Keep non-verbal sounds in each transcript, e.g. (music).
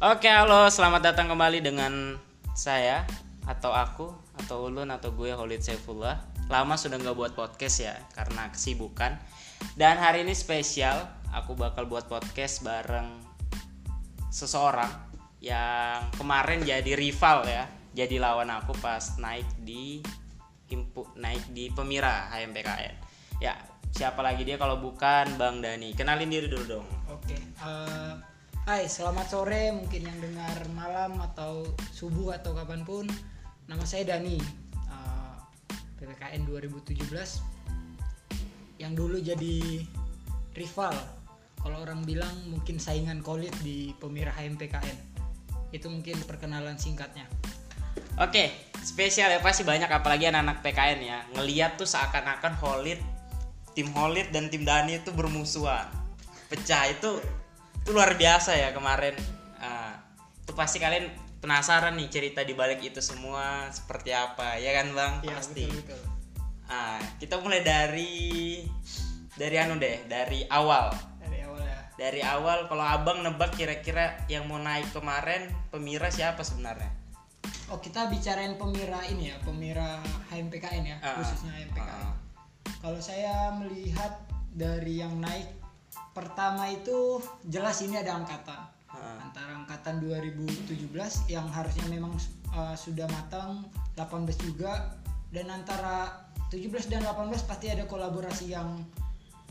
Oke, halo, selamat datang kembali dengan saya atau aku atau Ulun atau gue Holid Saifullah. Lama sudah nggak buat podcast ya karena kesibukan. Dan hari ini spesial, aku bakal buat podcast bareng seseorang yang kemarin jadi rival ya, jadi lawan aku pas naik di himpu naik di Pemira HMPKN. Ya, siapa lagi dia kalau bukan Bang Dani. Kenalin diri dulu dong. Oke, eh, hai selamat sore mungkin yang dengar malam atau subuh atau kapan pun. Nama saya Dani, eh, PPKN 2017 yang dulu jadi rival. Kalau orang bilang mungkin saingan kolit di Pemira HMPKN. Itu mungkin perkenalan singkatnya. Oke, spesial ya pasti banyak apalagi anak-anak PKN ya. Ngeliat tuh seakan-akan Holid, tim Holid dan tim Dani itu bermusuhan. Pecah itu itu luar biasa ya kemarin. Itu pasti kalian penasaran nih cerita di balik itu semua seperti apa, ya kan Bang? pasti. betul, betul. Ah, kita mulai dari dari anu deh, dari awal. Dari awal ya. Dari awal kalau Abang nebak kira-kira yang mau naik kemarin Pemira siapa sebenarnya? Oh kita bicarain pemira ini ya, pemira HMPKN ya, Ah, khususnya HMPKN. ah. Kalau saya melihat dari yang naik pertama itu jelas ini ada angkatan Ah. antara angkatan 2017 yang harusnya memang uh, sudah matang 18 juga dan antara 17 dan 18 pasti ada kolaborasi yang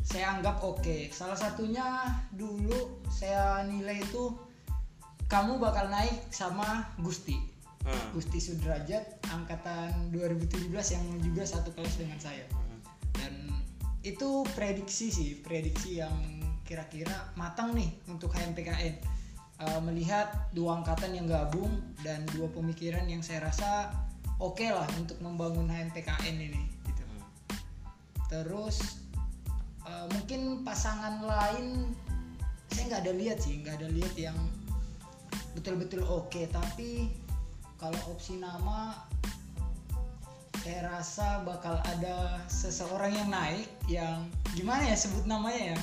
saya anggap oke. Salah satunya dulu saya nilai itu kamu bakal naik sama Gusti. Hmm. Gusti Sudrajat angkatan 2017 yang juga satu kelas dengan saya dan itu prediksi sih prediksi yang kira-kira matang nih untuk HMPKN. Uh, melihat dua angkatan yang gabung dan dua pemikiran yang saya rasa oke lah untuk membangun HMPKN ini gitu. terus uh, mungkin pasangan lain saya nggak ada lihat sih nggak ada lihat yang betul-betul oke. Tapi kalau opsi nama saya rasa bakal ada seseorang yang naik yang gimana ya sebut namanya ya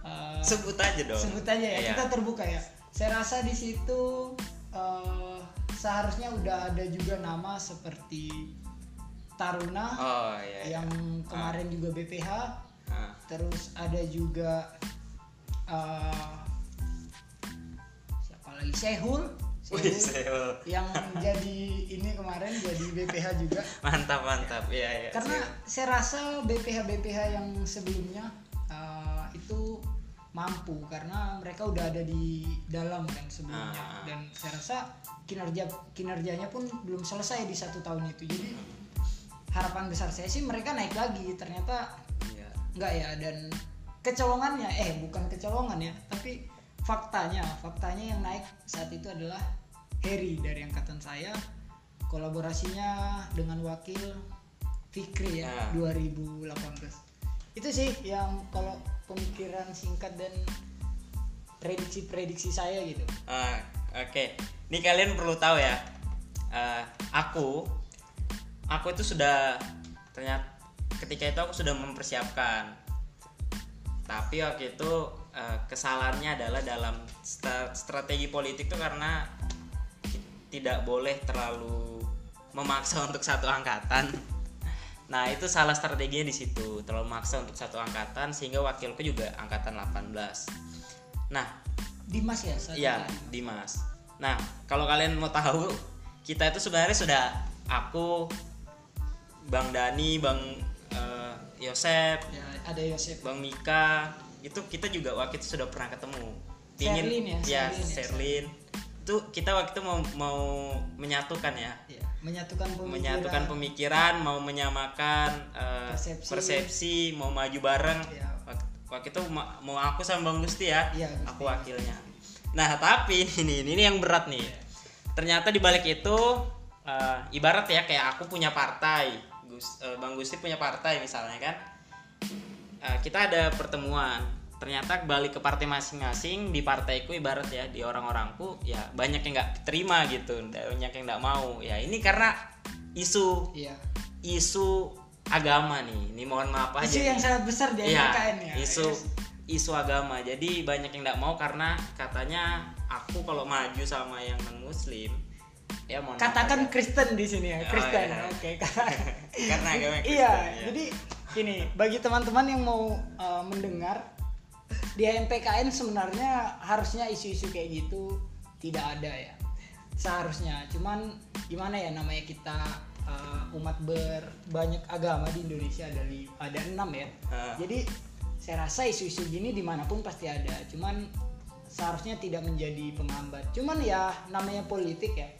Eh, Sebut aja dong. sebut aja ya Iya. kita terbuka ya saya rasa di situ eh, seharusnya udah ada juga nama seperti Taruna Oh iya. iya. yang kemarin juga BPH Ah. terus ada juga eh, siapa lagi Sehul Wih, yang jadi ini kemarin jadi BPH juga mantap mantap iya iya karena Seul. saya rasa BPH BPH yang sebelumnya uh, itu mampu karena mereka udah ada di dalam kan sebelumnya Ah. dan saya rasa kinerja kinerjanya pun belum selesai di satu tahun itu jadi harapan besar saya sih mereka naik lagi ternyata Iya. enggak ya dan kecolongannya eh bukan kecolongan ya tapi faktanya faktanya yang naik saat itu adalah Harry dari angkatan saya kolaborasinya dengan wakil Fikri ya Ah. 2018 itu sih yang kalau pemikiran singkat dan prediksi-prediksi saya gitu. Ah, oke. Ini kalian perlu tahu ya. Ah, aku aku itu sudah ternyata ketika itu aku sudah mempersiapkan. Tapi waktu itu eh, kesalahannya adalah dalam strategi politik itu karena ti- tidak boleh terlalu memaksa untuk satu angkatan Nah itu salah strateginya di situ terlalu maksa untuk satu angkatan sehingga wakilku juga angkatan 18. Nah Dimas ya Iya? Dimas. Nah, kalau kalian mau tahu, kita itu sebenarnya sudah aku, Bang Dani, Bang eh, Yosep, ya ada Yosef Bang Mika, itu kita juga waktu itu sudah pernah ketemu. Sherlyn ya, ya, Sherlyn ya, Sherlyn. Itu kita waktu itu mau mau menyatukan ya, Ya, menyatukan pemikiran menyatukan pemikiran, mau menyamakan eh, Persepsi. persepsi, mau maju bareng. Wak- Waktu itu ma- mau aku sama Bang Gusti ya, Iya, Gusti. aku wakilnya. Nah tapi (laughs) ini ini, ini yang berat nih. Ternyata di balik itu eh, ibarat ya kayak aku punya partai, Gus, eh, Bang Gusti punya partai misalnya kan. Eh, kita ada pertemuan. Ternyata balik ke partai masing-masing di partaiku ibarat ya di orang-orangku ya banyak yang nggak terima gitu, banyak yang nggak mau. Ya ini karena isu Iya. isu agama nih. Ini mohon maaf aja. isu yang sangat besar di Iya, MKN ya isu isu agama jadi banyak yang nggak mau karena katanya aku kalau maju sama yang non muslim ya mohon maaf katakan agak- Kristen di sini ya Oh, Kristen iya. oke (laughs) karena agama (laughs) Kristen, iya ya. jadi gini bagi teman-teman yang mau uh, mendengar di HMPKN sebenarnya harusnya isu-isu kayak gitu tidak ada ya. Seharusnya. Cuman gimana ya namanya kita uh, umat berbanyak agama di Indonesia ada li- ada enam ya. Ah. jadi saya rasa isu-isu gini di mana pun pasti ada. Cuman seharusnya tidak menjadi penghambat cuman ya namanya politik ya.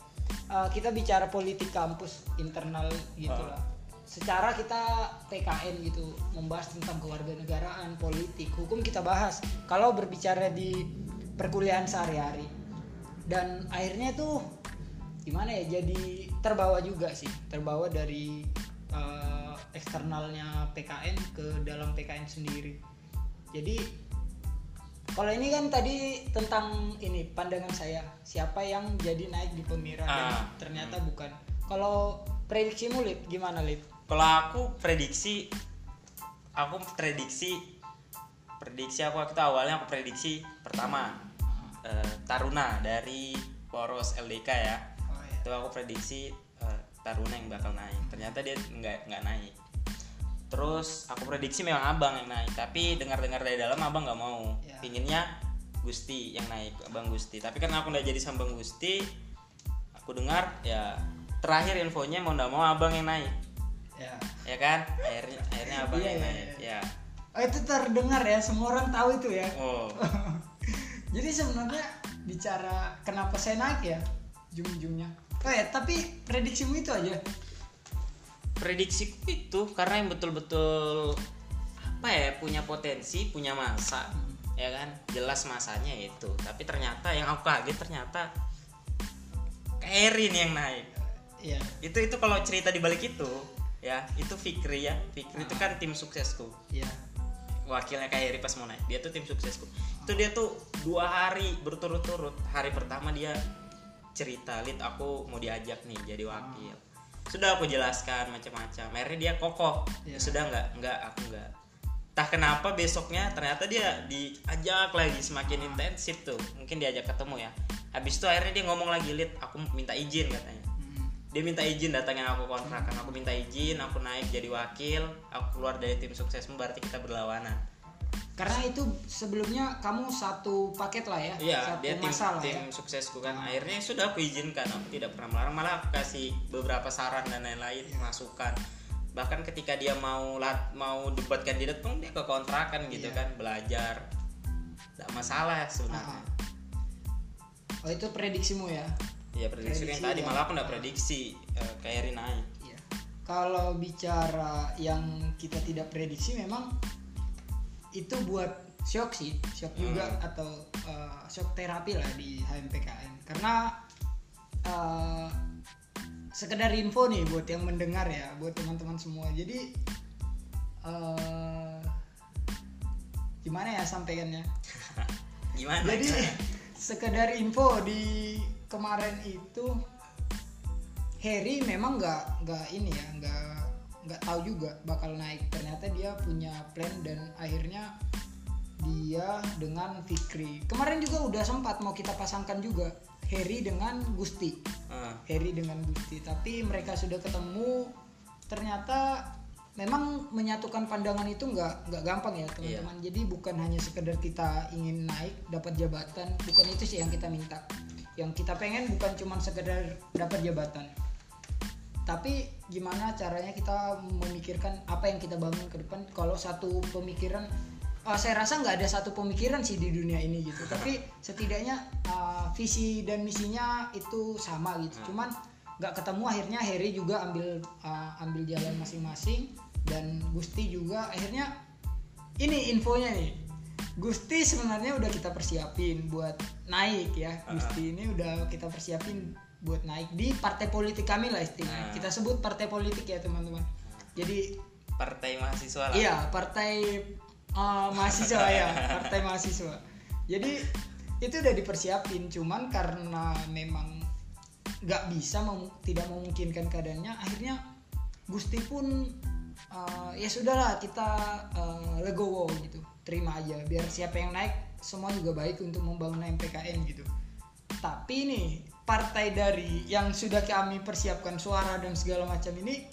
Uh, kita bicara politik kampus internal gitu lah secara kita PKN gitu membahas tentang kewarganegaraan politik hukum kita bahas. Kalau berbicara di perkuliahan sehari-hari. Dan akhirnya tuh gimana ya jadi terbawa juga sih. Terbawa dari uh, eksternalnya PKN ke dalam PKN sendiri. Jadi kalau ini kan tadi tentang ini pandangan saya. Siapa yang jadi naik di pemirsa dan Ah. ternyata bukan. Kalau prediksimu lid gimana lid kalau aku prediksi aku prediksi prediksi aku waktu awalnya aku prediksi pertama eh, Taruna dari poros LDK ya. Oh, ya. itu aku prediksi eh, Taruna yang bakal naik. Ternyata dia nggak nggak naik. Terus aku prediksi memang abang yang naik tapi dengar-dengar dari dalam abang nggak mau. Ya. pinginnya Gusti yang naik abang Gusti. Tapi karena aku udah jadi sambang Gusti aku dengar ya terakhir infonya mau nggak mau abang yang naik ya. Ya kan? Akhirnya akhirnya abang Iya, yang iya, naik iya. ya. Oh itu terdengar ya semua orang tahu itu ya. Oh. (laughs) Jadi sebenarnya bicara kenapa saya naik ya ujung-ujungnya oh ya tapi prediksimu itu aja. Prediksiku itu karena yang betul-betul apa ya punya potensi punya masa ya kan? Jelas masanya itu. Tapi ternyata yang aku kaget ternyata Erin yang naik. Ya itu itu kalau cerita di balik itu ya itu Fikri ya. Fikri itu kan tim suksesku. Ya wakilnya kayak Eri pas mau naik. Dia tuh tim suksesku. Itu dia tuh dua hari berturut-turut. Hari pertama dia cerita lid aku mau diajak nih jadi wakil. Sudah aku jelaskan macam-macam. Akhirnya dia kokoh. Iya. sudah nggak? Nggak aku nggak. Entah kenapa besoknya ternyata dia diajak lagi semakin intensif tuh. Mungkin diajak ketemu ya. Habis itu akhirnya dia ngomong lagi lid aku minta izin katanya. Hmm. Dia minta izin datangin aku kontrakan aku minta izin aku naik jadi wakil aku keluar dari tim suksesmu berarti kita berlawanan. Karena itu sebelumnya kamu satu paket lah ya? Iya satu dia tim masalah tim ya? suksesku kan. Akhirnya sudah aku izinkan aku tidak pernah melarang. Malah aku kasih beberapa saran dan lain-lain Iya. masukan. Bahkan ketika dia mau lat, mau debat kandidat pun dia ke kontrakan gitu Iya. kan belajar. Tidak masalah sebenarnya. Ah. oh itu prediksimu ya Iya prediksi yang tadi ya. malah aku nggak prediksi uh, kayak Eri naik Iya. Kalau bicara yang kita tidak prediksi memang itu buat shock sih, shock juga atau uh, shock terapi lah di HMPKN. Karena uh, sekedar info nih buat yang mendengar ya, buat teman-teman semua. Jadi uh, gimana ya sampaikannya? (laughs) gimana Jadi sekedar info di kemarin itu Harry memang nggak nggak ini ya nggak nggak tahu juga bakal naik. Ternyata dia punya plan dan akhirnya dia dengan Fikri. Kemarin juga udah sempat mau kita pasangkan juga Harry dengan Gusti. Ah, Harry dengan Gusti. Tapi mereka sudah ketemu. Ternyata memang menyatukan pandangan itu nggak nggak gampang ya teman-teman. Jadi bukan hanya sekedar kita ingin naik dapat jabatan. Bukan itu sih yang kita minta yang kita pengen bukan cuma sekedar dapat jabatan. Tapi gimana caranya kita memikirkan apa yang kita bangun ke depan kalau satu pemikiran eh, saya rasa nggak ada satu pemikiran sih di dunia ini gitu. Tapi (laughs) setidaknya eh, visi dan misinya itu sama gitu. Cuman nggak ketemu akhirnya Harry juga ambil eh, ambil jalan masing-masing dan Gusti juga akhirnya ini infonya nih Gusti sebenarnya udah kita persiapin buat naik ya. Gusti ini udah kita persiapin buat naik di partai politik kami lah istilahnya. Ah. kita sebut partai politik ya teman-teman. Jadi partai mahasiswa lah. Iya, partai uh, mahasiswa (laughs) ya, partai mahasiswa. Jadi itu udah dipersiapin, cuman karena memang nggak bisa mem- tidak memungkinkan keadaannya, akhirnya Gusti pun uh, ya sudahlah kita uh, legowo gitu, terima aja. Biar siapa yang naik semua juga baik untuk membangun MPKN gitu. Tapi nih partai dari yang sudah kami persiapkan suara dan segala macam ini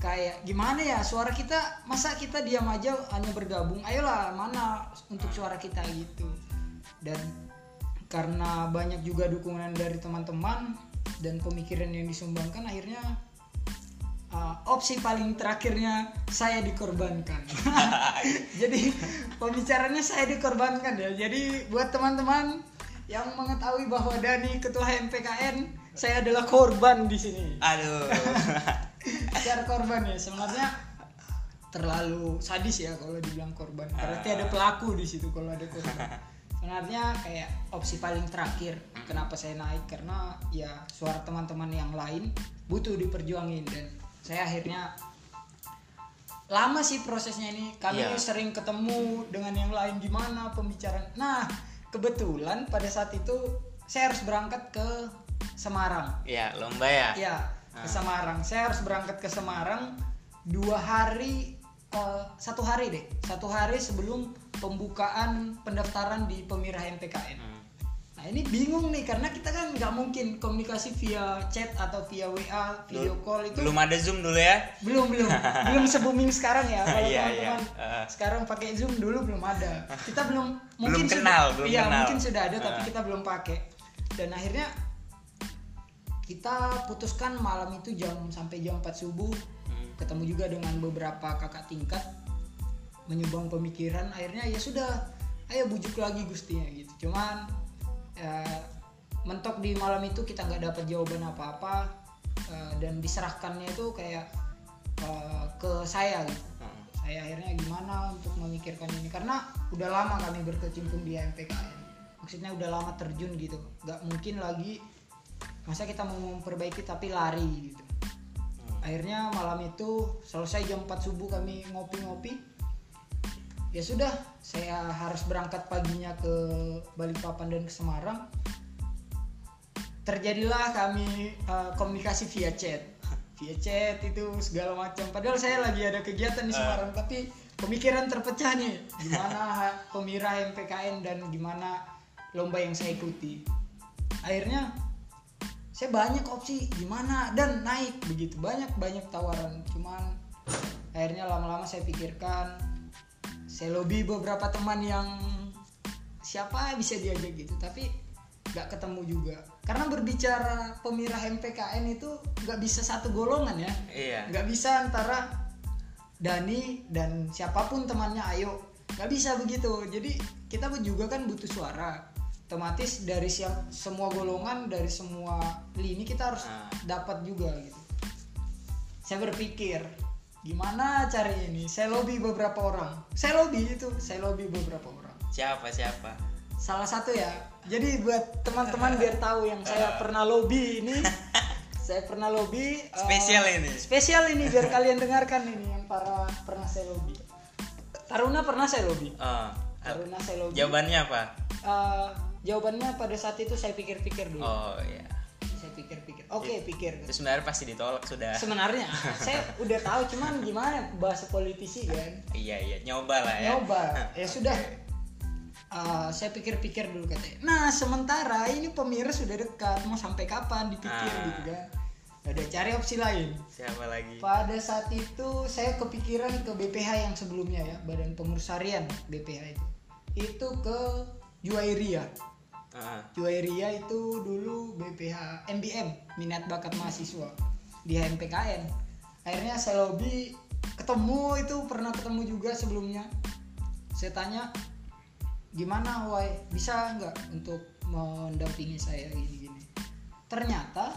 kayak gimana ya suara kita masa kita diam aja hanya bergabung? Ayolah mana untuk suara kita gitu. Dan karena banyak juga dukungan dari teman-teman dan pemikiran yang disumbangkan akhirnya uh, opsi paling terakhirnya saya dikorbankan. (laughs) Jadi pembicaranya saya dikorbankan ya. Jadi buat teman-teman yang mengetahui bahwa Dani ketua MPKN saya adalah korban di sini. Aduh. (laughs) Secara korban ya. Sebenarnya terlalu sadis ya kalau dibilang korban. Berarti ada pelaku di situ kalau ada korban. Sebenarnya kayak opsi paling terakhir kenapa saya naik? Karena ya suara teman-teman yang lain butuh diperjuangin dan saya akhirnya lama sih prosesnya ini. Kami Iya. sering ketemu dengan yang lain gimana pembicaraan. Nah kebetulan pada saat itu saya harus berangkat ke Semarang. Ya lomba ya? Ya ke Semarang. Saya harus berangkat ke Semarang dua hari eh, satu hari deh. Satu hari sebelum pembukaan pendaftaran di pemirah MPKN Hmm. Nah ini bingung nih karena kita kan nggak mungkin komunikasi via chat atau via WA video call itu belum ada zoom dulu ya belum belum (laughs) belum se booming sekarang ya kalau Iya, teman-teman iya. Eh. sekarang pakai zoom dulu belum ada kita belum mungkin Belum sudah- kenal, belum iya kenal. mungkin sudah ada tapi Eh. kita belum pakai dan akhirnya kita putuskan malam itu jam sampai jam 4 subuh Hmm. ketemu juga dengan beberapa kakak tingkat menyumbang pemikiran akhirnya ya sudah ayo bujuk lagi gustinya gitu cuman ya, mentok di malam itu kita nggak dapat jawaban apa-apa eh, dan diserahkannya itu kayak eh, ke saya gitu. Hmm. saya akhirnya gimana untuk memikirkan ini? Karena udah lama kami berkecimpung di MPKN maksudnya udah lama terjun gitu. Nggak mungkin lagi masa kita mau memperbaiki tapi lari gitu. Akhirnya malam itu selesai jam 4 subuh kami ngopi-ngopi. Ya sudah saya harus berangkat paginya ke Balikpapan dan ke Semarang. Terjadilah kami eh, komunikasi via chat. (laughs) Via chat itu segala macam. Padahal saya lagi ada kegiatan di Semarang tapi pemikiran terpecah nih. Gimana (laughs) pemirah MPKN dan gimana lomba yang saya ikuti. Akhirnya saya banyak opsi gimana? Dan naik begitu. Banyak banyak tawaran. Cuman akhirnya lama-lama saya pikirkan saya lobby beberapa teman yang siapa bisa diajak gitu tapi nggak ketemu juga. Karena berbicara pemirah MPKN itu nggak bisa satu golongan ya. Iya. Nggak bisa antara Dani dan siapa pun temannya ayo. Nggak bisa begitu. Jadi kita juga kan butuh suara. Otomatis dari siap, semua golongan dari semua lini kita harus Ah. dapat juga gitu. Saya berpikir gimana cari ini? Saya lobby beberapa orang. Saya lobby itu saya lobby beberapa orang. Siapa siapa? Salah satu ya. Jadi buat teman-teman biar tahu yang saya (laughs) pernah lobby ini saya pernah lobby eh, Spesial ini. spesial ini biar kalian dengarkan ini yang para pernah saya lobby. Taruna pernah saya lobby. Oh Taruna saya lobby. jawabannya apa? Eh, jawabannya pada saat itu saya pikir-pikir dulu. Oh iya. Saya pikir-pikir oke pikir. itu sebenarnya pasti ditolak sudah. Sebenarnya. (laughs) Saya udah tahu cuman gimana bahasa politisi kan? Iya iya. Nyoba lah ya. Nyoba. (laughs) Ya sudah. Uh, saya pikir-pikir dulu katanya. Nah sementara ini pemirsa sudah dekat. Mau sampai kapan dipikir Ah. gitu kan? Udah cari opsi lain. Siapa lagi? Pada saat itu saya kepikiran ke BPH yang sebelumnya ya Badan Pengurus Harian BPH itu. Itu ke Juwairia Ah, Juwairia itu dulu BPH MBM minat bakat mahasiswa di HMPKN akhirnya saya lobby ketemu itu pernah ketemu juga sebelumnya. Saya tanya gimana Wai? Bisa nggak untuk mendampingi saya gini gini ternyata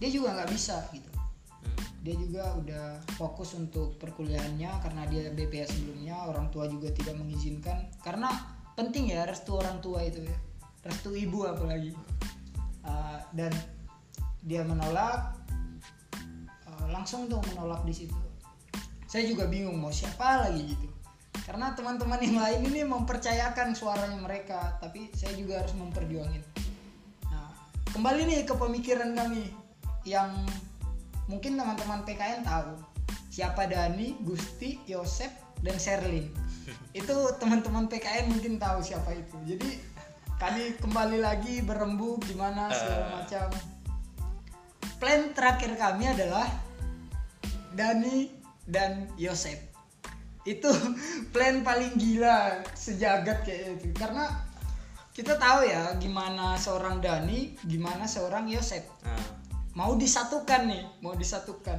dia juga nggak bisa gitu. Hmm. dia juga udah fokus untuk perkuliahannya karena dia BPH sebelumnya orang tua juga tidak mengizinkan. Karena penting ya restu orang tua itu ya restu ibu apalagi Uh, dan dia menolak. Uh, langsung tuh menolak di situ. Saya juga bingung mau siapa lagi gitu. Karena teman-teman yang lain ini mempercayakan suaranya mereka tapi saya juga harus memperjuangin. Nah kembali nih ke pemikiran kami yang mungkin teman-teman PKN tahu. Siapa Dani, Gusti, Yosep, dan Sherlyn. (laughs) Itu teman-teman PKN mungkin tahu siapa itu. Jadi kami kembali lagi berembuk gimana segala Eh. macam. Plan terakhir kami adalah Dani dan Yosef itu (laughs) plan paling gila sejagat kayak itu. Karena kita tahu ya gimana seorang Dani gimana seorang Yosef Nah, mau disatukan nih mau disatukan.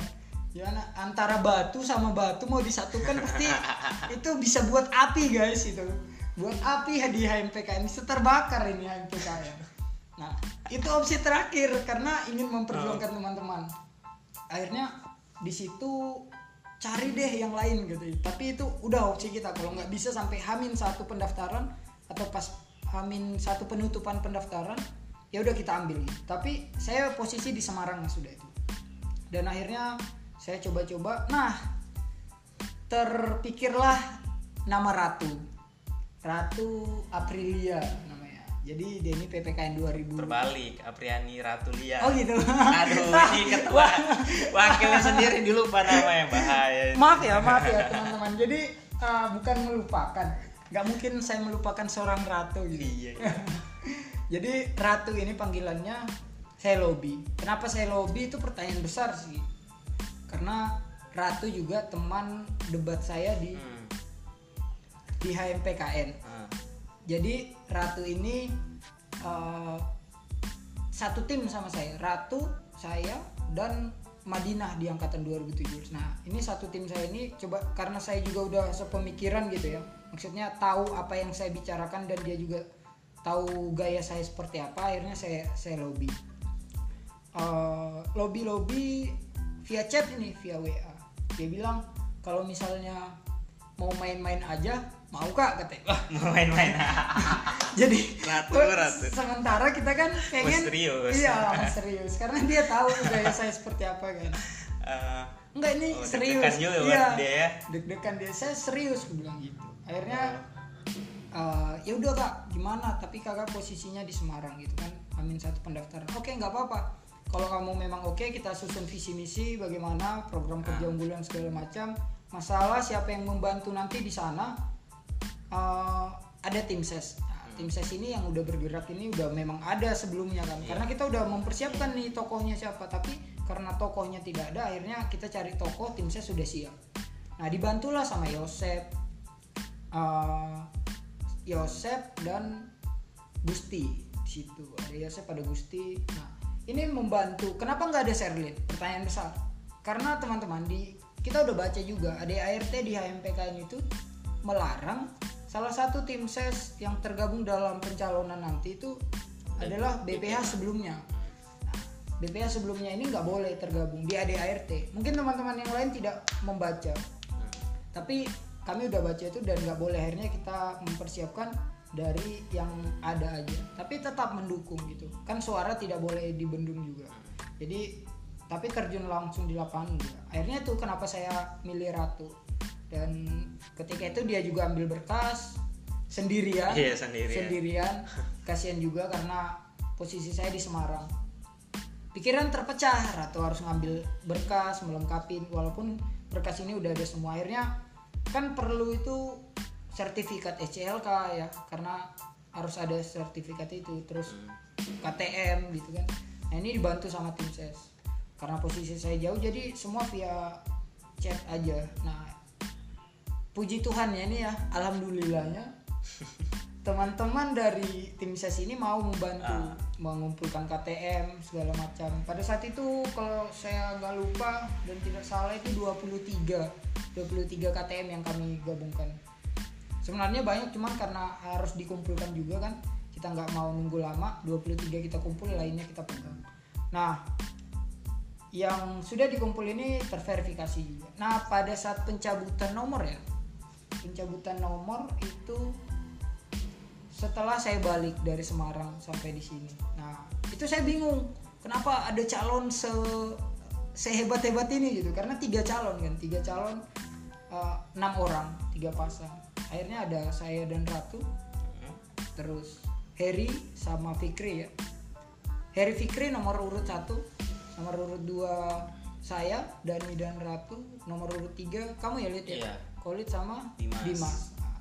Gimana? Antara batu sama batu mau disatukan pasti (laughs) itu bisa buat api guys itu buat api di HMPKN bisa terbakar ini HMPKN nah itu opsi terakhir karena ingin memperjuangkan teman-teman. Akhirnya di situ cari deh yang lain gitu. Tapi itu udah opsi kita. Kalau nggak bisa sampai hamin satu pendaftaran atau pas hamin satu penutupan pendaftaran ya udah kita ambil. Tapi saya posisi di Semarang sudah itu. Dan akhirnya saya coba-coba nah terpikirlah nama Ratu Ratu Aprilia namanya jadi dia ini PPKN 2000 terbalik Apriani Ratulia. oh gitu Aduh, (laughs) ini ketua wakilnya sendiri dilupa namanya bahaya. maaf ya maaf ya teman-teman jadi uh, bukan melupakan nggak mungkin saya melupakan seorang ratu gitu Iya. iya. (laughs) jadi ratu ini panggilannya saya lobby kenapa saya lobby itu pertanyaan besar sih karena ratu juga teman debat saya di Hmm. Di HMPKN Ah. jadi ratu ini uh, satu tim sama saya. Ratu saya dan Madinah di angkatan 2017 nah ini satu tim saya ini coba karena saya juga udah sepemikiran gitu ya. Maksudnya tahu apa yang saya bicarakan dan dia juga tahu gaya saya seperti apa akhirnya saya saya lobby. Eh, lobby lobby via chat ini via WA dia bilang kalau misalnya mau main-main aja mau kak? Katanya Wah, (laughs) Mau main-main. (laughs) jadi Ratu, ratu. sementara kita kan pengen serius. iya serius karena dia tahu gaya saya seperti apa kan. (laughs) Eh, enggak ini Oh, serius. deg-degan juga iya. dia ya? deg-degan dia. Saya serius aku bilang gitu. Akhirnya eh, ya udah kak. Gimana? Tapi kakak posisinya di Semarang gitu kan. Amin satu pendaftaran. Oke nggak apa-apa. Kalau kamu memang oke kita susun visi misi bagaimana program kerja Ah. unggulan segala macam. Masalah siapa yang membantu nanti di sana eh, ada tim ses. Nah, tim ses ini yang udah bergerak ini udah memang ada sebelumnya kan. Iya. karena kita udah mempersiapkan nih tokohnya siapa. Tapi karena tokohnya tidak ada akhirnya kita cari tokoh tim ses sudah siap. Nah dibantulah sama Yosep eh, Yosep dan Gusti di situ. Ada Yosep ada Gusti. Nah ini membantu. Kenapa nggak ada Serlin? Pertanyaan besar. Karena teman-teman di kita udah baca juga ada ART di HMPKN itu melarang salah satu tim ses yang tergabung dalam pencalonan nanti itu adalah BPH sebelumnya. Nah, BPH sebelumnya ini nggak boleh tergabung di ADART mungkin teman-teman yang lain tidak membaca. Tapi kami udah baca itu dan nggak boleh. Akhirnya kita mempersiapkan dari yang ada aja. Tapi tetap mendukung gitu. Kan suara tidak boleh dibendung juga. Jadi tapi terjun langsung di lapangan juga. Akhirnya tuh kenapa saya milih Ratu dan ketika itu dia juga ambil berkas sendirian. Iya, sendirian. sendirian. (laughs) Kasihan juga karena posisi saya di Semarang. Pikiran terpecah Ratu harus ngambil berkas melengkapi. Walaupun berkas ini udah ada semua. Akhirnya kan perlu itu sertifikat SCLK ya karena harus ada sertifikat itu. Terus KTM gitu kan. Nah ini dibantu sama tim ses. Karena posisi saya jauh jadi semua via chat aja. Nah puji Tuhan ya ini ya alhamdulillahnya. Teman-teman dari tim ses ini mau membantu Ah. mengumpulkan KTM segala macam. Pada saat itu kalau saya nggak lupa dan tidak salah itu 23 23 KTM yang kami gabungkan. Sebenarnya banyak cuman karena harus dikumpulkan juga kan kita nggak mau nunggu lama 23 kita kumpul lainnya kita pegang. Nah yang sudah dikumpul ini terverifikasi juga. Nah pada saat pencabutan nomor ya pencabutan nomor itu setelah saya balik dari Semarang sampai di sini. Nah, itu saya bingung. Kenapa ada calon se sehebat hebat ini gitu? Karena tiga calon kan, tiga calon eh, enam orang, tiga pasang. Akhirnya ada saya dan Ratu, terus Harry sama Fikri ya. Harry Fikri nomor urut satu, nomor urut dua saya Dani dan Ratu, nomor urut tiga kamu ya lihat ya. Iya. Kolit sama Dimas. Dimas. Nah,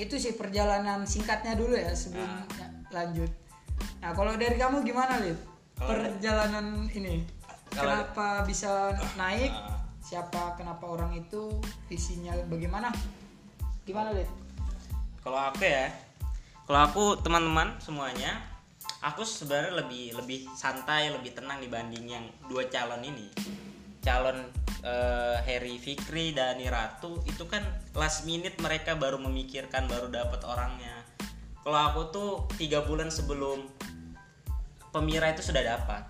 itu sih perjalanan singkatnya dulu ya sebelum Ah. lanjut. Nah kalau dari kamu gimana Lid? Perjalanan ini Kalau- kenapa bisa naik? Ah. Siapa kenapa orang itu visinya bagaimana? Gimana Lid? Kalau aku ya, kalau aku teman-teman semuanya, aku sebenarnya lebih lebih santai, lebih tenang dibanding yang dua calon ini. Calon eh, Harry Fikri dan Ratu itu kan last minute mereka baru memikirkan, baru dapat orangnya. Kalau aku tuh tiga bulan sebelum Pemira itu sudah dapat,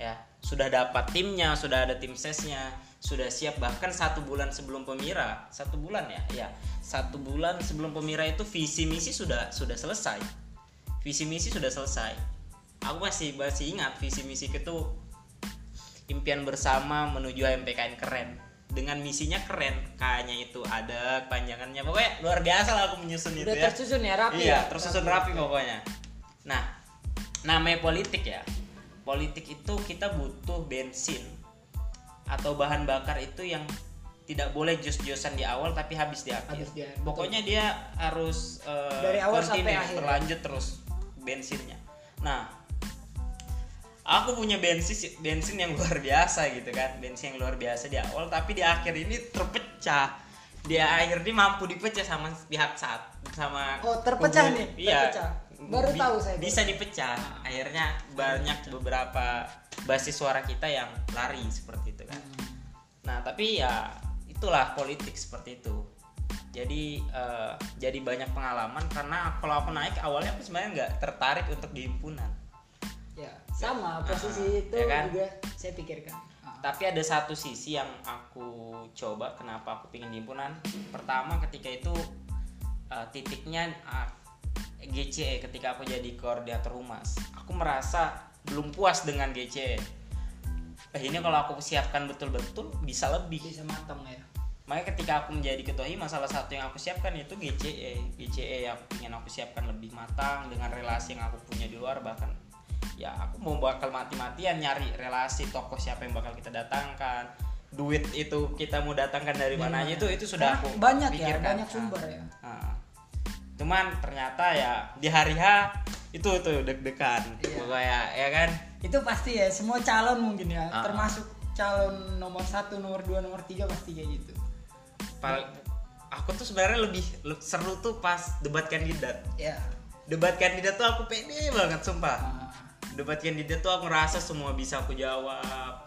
ya sudah dapat timnya, sudah ada tim sesnya, sudah siap bahkan satu bulan sebelum Pemira, satu bulan ya, ya satu bulan sebelum Pemira itu visi misi sudah sudah selesai, visi misi sudah selesai. Aku masih masih ingat visi misi itu impian bersama menuju HMPKN keren. Dengan misinya keren kayaknya itu ada panjangannya pokoknya luar biasa lah aku menyusun itu ya. tersusun ya rapi. iya ya? tersusun rapi pokoknya. Nah namanya politik ya. Politik itu kita butuh bensin atau bahan bakar itu yang tidak boleh jos-josan di awal tapi habis di akhir. Habis di akhir, pokoknya dia harus eh, Dari awal sampai akhir. berlanjut terus bensinnya. Nah aku punya bensin bensin yang luar biasa gitu kan. Bensin yang luar biasa di awal tapi di akhir ini terpecah. Di akhir ini mampu dipecah sama pihak saat sama Oh, terpecah kubu- nih, iya. terpecah. Baru Bi- tahu saya, bisa dipecah. Akhirnya banyak beberapa basis suara kita yang lari seperti itu kan. Nah tapi ya itulah politik seperti itu. Jadi eh, jadi banyak pengalaman karena kalau aku naik awalnya aku sebenarnya nggak tertarik untuk di himpunan. Ya, sama Ah, posisi itu ya kan? juga saya pikirkan. Ah. tapi ada satu sisi yang aku coba kenapa aku pingin di himpunan pertama ketika itu uh, titiknya uh, GCE ketika aku jadi koordinator humas aku merasa belum puas dengan GCE eh, ini kalau aku siapkan betul-betul bisa lebih Bisa matang ya. makanya ketika aku menjadi ketua hima salah satu yang aku siapkan itu GCE GCE yang ingin aku siapkan lebih matang dengan relasi yang aku punya di luar bahkan ya aku mau bakal mati-matian nyari relasi tokoh siapa yang bakal kita datangkan duit itu kita mau datangkan dari mana aja itu itu sudah aku banyak ya, pikirkan. banyak Nah, sumber ya. nah. cuman ternyata ya di hari H itu tuh deg-degan Iya. pokoknya ya kan Itu pasti ya, semua calon mungkin ya, Ah. termasuk calon nomor satu, nomor dua, nomor tiga pasti kayak gitu. Pal- aku tuh sebenarnya lebih le- seru tuh pas debat kandidat Ya. debat kandidat tuh aku pede banget sumpah Ah. Debat kandidat tuh aku ngerasa semua bisa aku jawab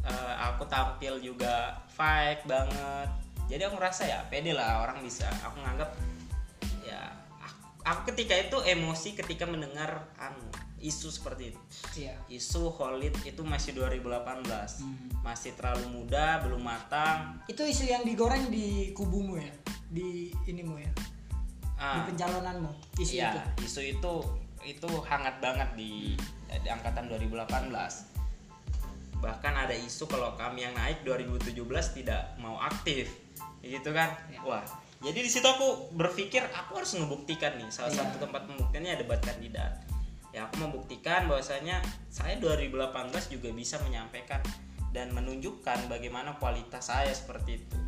Eh, aku tampil juga fight banget jadi aku ngerasa ya pede lah orang bisa aku nganggap ya aku, aku ketika itu emosi ketika mendengar anu isu seperti itu Iya. isu Khalid itu masih 2018 Hmm. masih terlalu muda belum matang Itu isu yang digoreng di kubumu ya, di inimu ya, di ah, pencalonanmu. Isu Iya, itu. isu itu itu hangat banget di, di angkatan 2018. Bahkan ada isu kalau kami yang naik 2017 tidak mau aktif. Gitu kan? Iya. Wah. Jadi di situ aku berpikir aku harus ngebuktikan nih salah Iya. satu tempat pembuktiannya debat kandidat. Ya aku membuktikan bahwasanya saya 2018 juga bisa menyampaikan dan menunjukkan bagaimana kualitas saya seperti itu.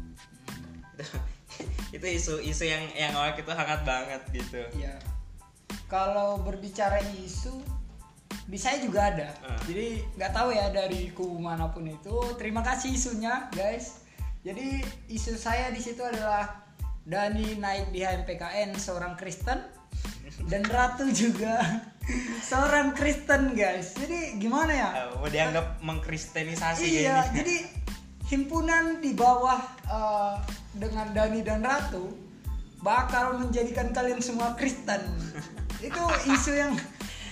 (laughs) itu isu-isu yang yang awal itu hangat banget gitu. Iya. Kalau berbicara isu, di saya juga ada. Ah. Jadi nggak tahu ya dari kubu mana pun itu. Terima kasih isunya, guys. Jadi isu saya di situ adalah Dani naik di HMPKN seorang Kristen dan Ratu juga (laughs) seorang Kristen, guys. Jadi gimana ya? Eh, mau dianggap mengkristenisasi Iya, kayaknya. (laughs) jadi himpunan di bawah eh, dengan Dani dan Ratu bakal menjadikan kalian semua Kristen. (laughs) itu isu yang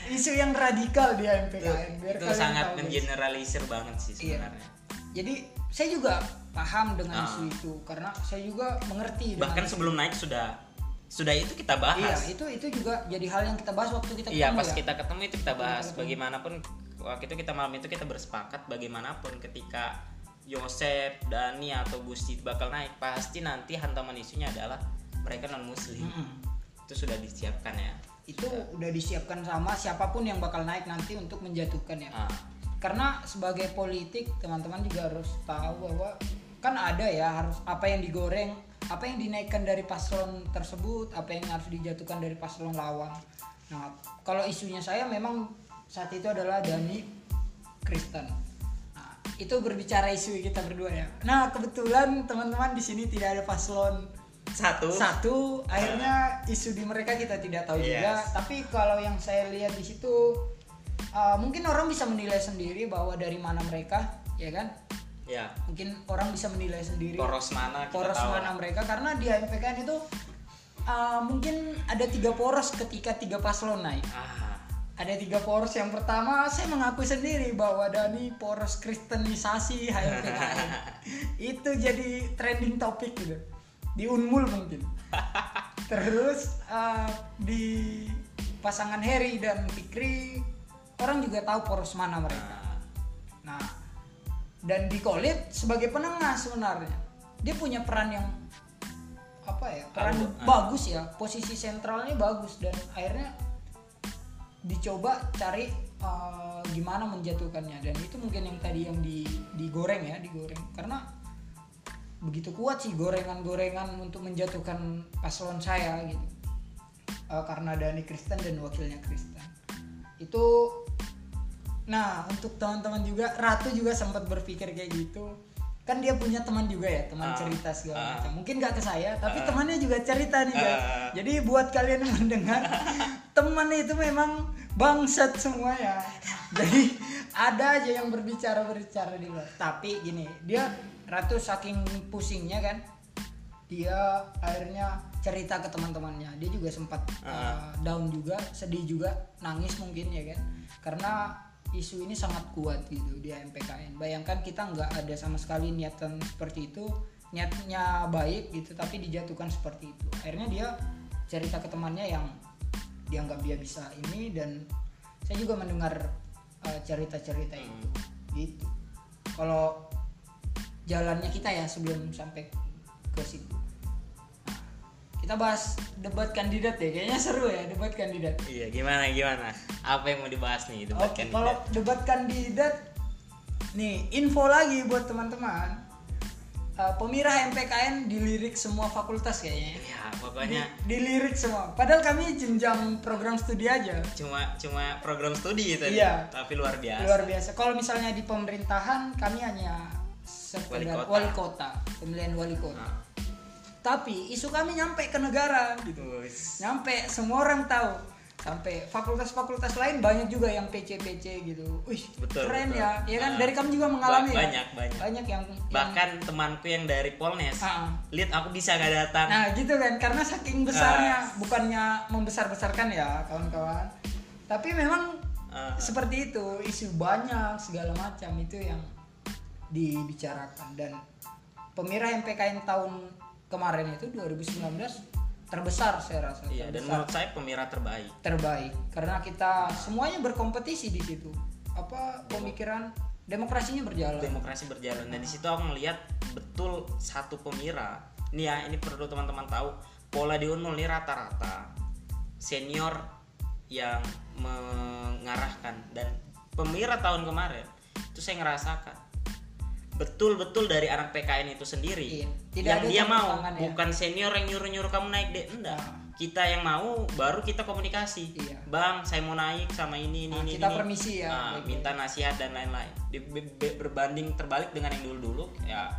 isu yang radikal di MPKN. Biar itu sangat mengeneralisir banget sih Iya. sebenarnya. Jadi saya juga paham dengan Ah. isu itu karena saya juga mengerti. Bahkan sebelum naik sudah sudah itu kita Iya, bahas. itu itu juga jadi hal yang kita bahas waktu kita Iya, pas ya. kita ketemu itu kita bahas ketemu. bagaimanapun waktu itu kita malam itu kita bersepakat bagaimanapun ketika Yosep, Dani atau Gusti bakal naik pasti nanti hantaman isunya adalah mereka non muslim. Mm-mm. Itu sudah disiapkan ya. Itu udah disiapkan sama siapa pun yang bakal naik nanti untuk menjatuhkan ya. Ah, karena sebagai politik teman-teman juga harus tahu bahwa kan ada ya harus apa yang digoreng apa yang dinaikkan dari paslon tersebut apa yang harus dijatuhkan dari paslon lawan nah kalau isunya saya memang saat itu adalah Dani Kristen. Nah, itu berbicara isu kita berdua ya. Nah kebetulan teman-teman di sini tidak ada paslon satu. Satu akhirnya isu di mereka kita tidak tahu juga. Yes. tapi kalau yang saya lihat di situ uh, mungkin orang bisa menilai sendiri bahwa dari mana mereka ya kan? Ya. Mungkin orang bisa menilai sendiri poros mana kita poros tahu mana mereka. Karena di HMPKN itu uh, mungkin ada tiga poros ketika tiga paslon naik. Ah ada tiga poros. Yang pertama saya mengakui sendiri bahwa Dani poros kristenisasi HMPKN (laughs) itu jadi trending topik gitu di Unmul mungkin. (laughs) Terus uh, di pasangan Harry dan Fikri orang juga tahu poros mana mereka. Nah, dan di Kolit sebagai penengah sebenarnya. Dia punya peran yang apa ya peran Aduh, bagus ya. Posisi sentralnya bagus dan akhirnya dicoba cari uh, gimana menjatuhkannya. Dan itu mungkin yang tadi yang di digoreng ya digoreng. Karena begitu kuat sih gorengan-gorengan untuk menjatuhkan paslon saya gitu Uh, karena Dani Kristen dan wakilnya Kristen itu Nah, untuk teman-teman juga, Ratu juga sempat berpikir kayak gitu. Kan dia punya teman juga ya, teman Ah, cerita segala ah. macam. Mungkin nggak ke saya, tapi Ah. temannya juga cerita nih, guys. Ah. Jadi buat kalian yang mendengar, (laughs) teman itu memang bangsat semua ya. Jadi ada aja yang berbicara berbicara di luar. Tapi gini, dia Ratu saking pusingnya kan, dia akhirnya cerita ke teman-temannya. Dia juga sempat uh, down juga, sedih juga, nangis mungkin ya kan. Karena isu ini sangat kuat gitu di MPKN. Bayangkan kita nggak ada sama sekali niatan seperti itu, niatnya baik gitu, tapi dijatuhkan seperti itu. Akhirnya dia cerita ke temannya yang dianggap dia bisa ini dan saya juga mendengar uh, cerita-cerita itu gitu. Kalau jalannya kita ya sebelum sampai ke situ. Nah, kita bahas debat kandidat ya, kayaknya seru ya debat kandidat. iya gimana gimana apa yang mau dibahas nih debat Oke, kandidat? kalau debat kandidat nih info lagi buat teman-teman. Uh, pemirah MPKN dilirik semua fakultas kayaknya. ya pokoknya Di- dilirik semua. Padahal kami jenjang program studi aja. cuma cuma program studi tadi Iya. tapi luar biasa Luar biasa. Kalau misalnya di pemerintahan kami hanya sekedar Wali kota. wali kota, pemilihan wali kota. Nah, Tapi isu kami nyampe ke negara gitu. Nyampe semua orang tahu. Sampai fakultas-fakultas lain banyak juga yang PC-PC gitu. Wih, Betul, keren betul. ya. Ya kan Ah. dari kami juga mengalami Ba- ya. banyak, banyak. Banyak yang, yang bahkan temanku yang dari Polnes Ah, ah. lihat aku bisa gak datang Nah gitu kan karena saking besarnya Ah. bukannya membesar-besarkan ya kawan-kawan. Tapi memang Ah. seperti itu isu banyak segala macam itu yang dibicarakan. Dan pemirah MPKN tahun kemarin itu 2019 terbesar saya rasa. Iya dan terbesar, menurut saya pemirah terbaik. Terbaik. Karena kita semuanya berkompetisi di situ. Apa pemikiran demokrasinya berjalan. Demokrasi berjalan. Dan di situ aku melihat betul satu pemirah. Ini ya ini perlu teman-teman tahu pola di Unmul ini rata-rata senior yang mengarahkan. Dan pemirah tahun kemarin itu saya ngerasakan betul-betul dari anak PKN itu sendiri Iya. Tidak yang dia mau ya. bukan senior yang nyuruh-nyuruh kamu naik deh enggak Nah. kita yang mau baru kita komunikasi Iya. bang saya mau naik sama ini ini Nah, ini kita ini. permisi ya, Nah, minta nasihat dan lain-lain Di- be- be- berbanding terbalik dengan yang dulu-dulu ya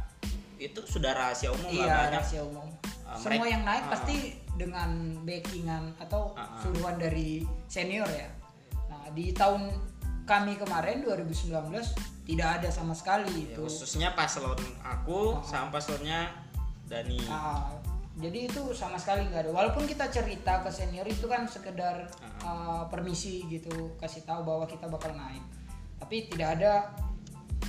itu sudah rahasia umum lah Iya, banyak rahasia umum. Ah, Semua mereka- yang naik ah. pasti dengan backingan atau Ah, ah. suruhan dari senior ya. Nah, di tahun kami kemarin 2019 tidak ada sama sekali Ya, itu. khususnya paslon aku sama paslonnya Dani Nah, jadi itu sama sekali nggak ada. Walaupun kita cerita ke senior itu kan sekedar uh, permisi gitu, kasih tahu bahwa kita bakal naik. Tapi tidak ada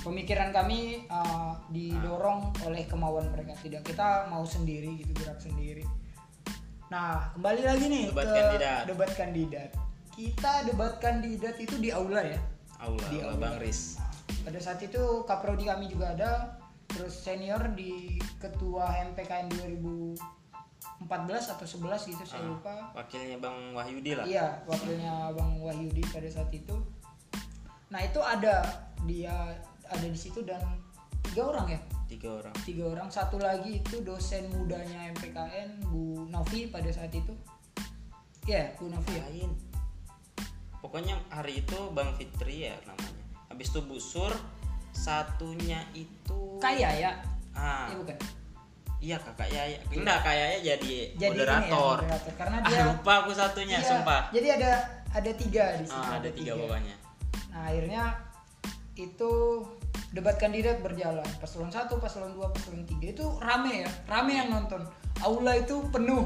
pemikiran kami uh, didorong oleh kemauan mereka. Tidak, kita mau sendiri gitu, gerak sendiri. Nah, kembali lagi nih Debat ke kandidat. debat kandidat. Kita debat kandidat itu di aula ya. Aula, Di Aula. Bang Riz. Pada saat itu kaprodi kami juga ada, terus senior di ketua MPKN 2014 atau 11 gitu saya Ah, lupa. wakilnya Bang Wahyudi lah. Iya, wakilnya Bang Wahyudi pada saat itu. Nah itu ada. Dia ada di situ dan tiga orang ya, tiga orang. Tiga orang. Satu lagi itu dosen mudanya MPKN Bu Novi pada saat itu. Ya Bu Novi ya? Lain pokoknya hari itu Bang Fitri ya namanya. Habis itu Bu Sur satunya itu kaya ya? Ah. Ya bukan? Iya kakak Yaya. Enggak kayaknya jadi, jadi moderator ya, moderator. karena ah dia lupa aku satunya iya, sumpah. jadi ada ada tiga di situ ah, ada tiga. pokoknya. Nah akhirnya itu debat kandidat berjalan. Paslon satu paslon dua paslon tiga. Itu rame ya rame yang nonton. Aula itu penuh.